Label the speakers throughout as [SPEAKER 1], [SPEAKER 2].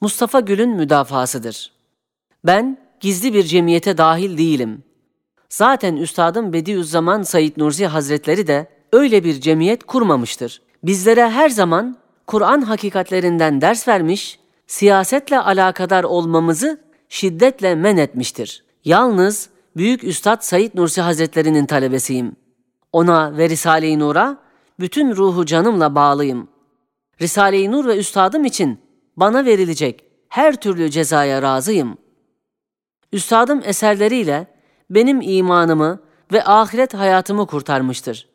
[SPEAKER 1] Mustafa Gül'ün müdafasıdır. Ben gizli bir cemiyete dahil değilim. Zaten Üstadım Bediüzzaman Said Nursi Hazretleri de öyle bir cemiyet kurmamıştır. Bizlere her zaman Kur'an hakikatlerinden ders vermiş, siyasetle alakadar olmamızı şiddetle men etmiştir. Yalnız Büyük Üstad Said Nursi Hazretleri'nin talebesiyim. Ona ve Risale-i Nur'a bütün ruhu canımla bağlıyım. Risale-i Nur ve Üstadım için bana verilecek her türlü cezaya razıyım. Üstadım eserleriyle benim imanımı ve ahiret hayatımı kurtarmıştır.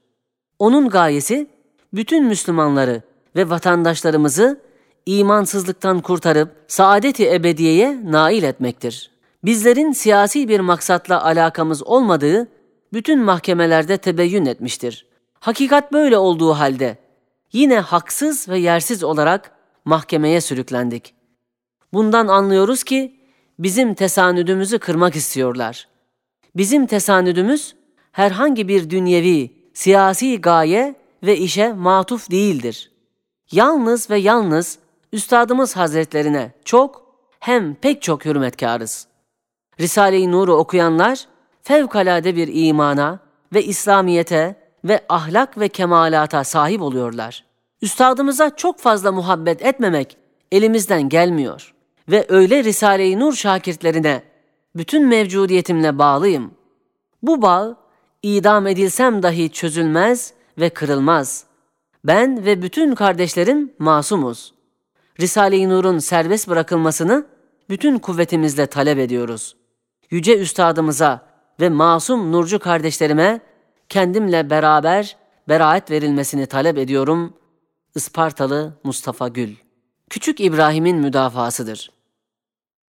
[SPEAKER 1] Onun gayesi bütün Müslümanları ve vatandaşlarımızı imansızlıktan kurtarıp saadeti ebediyeye nail etmektir. Bizlerin siyasi bir maksatla alakamız olmadığı bütün mahkemelerde tebeyyün etmiştir. Hakikat böyle olduğu halde yine haksız ve yersiz olarak mahkemeye sürüklendik. Bundan anlıyoruz ki bizim tesanüdümüzü kırmak istiyorlar. Bizim tesanüdümüz herhangi bir dünyevi, siyasi gaye ve işe matuf değildir. Yalnız ve yalnız Üstadımız Hazretlerine çok hem pek çok hürmetkarız. Risale-i Nur'u okuyanlar fevkalade bir imana ve İslamiyete ve ahlak ve kemalata sahip oluyorlar. Üstadımıza çok fazla muhabbet etmemek elimizden gelmiyor ve öyle Risale-i Nur şakirtlerine bütün mevcudiyetimle bağlıyım. Bu bağ idam edilsem dahi çözülmez ve kırılmaz. Ben ve bütün kardeşlerim masumuz. Risale-i Nur'un serbest bırakılmasını bütün kuvvetimizle talep ediyoruz. Yüce Üstadımıza ve masum nurcu kardeşlerime kendimle beraber beraat verilmesini talep ediyorum. Ispartalı Mustafa Gül Küçük İbrahim'in müdafasıdır.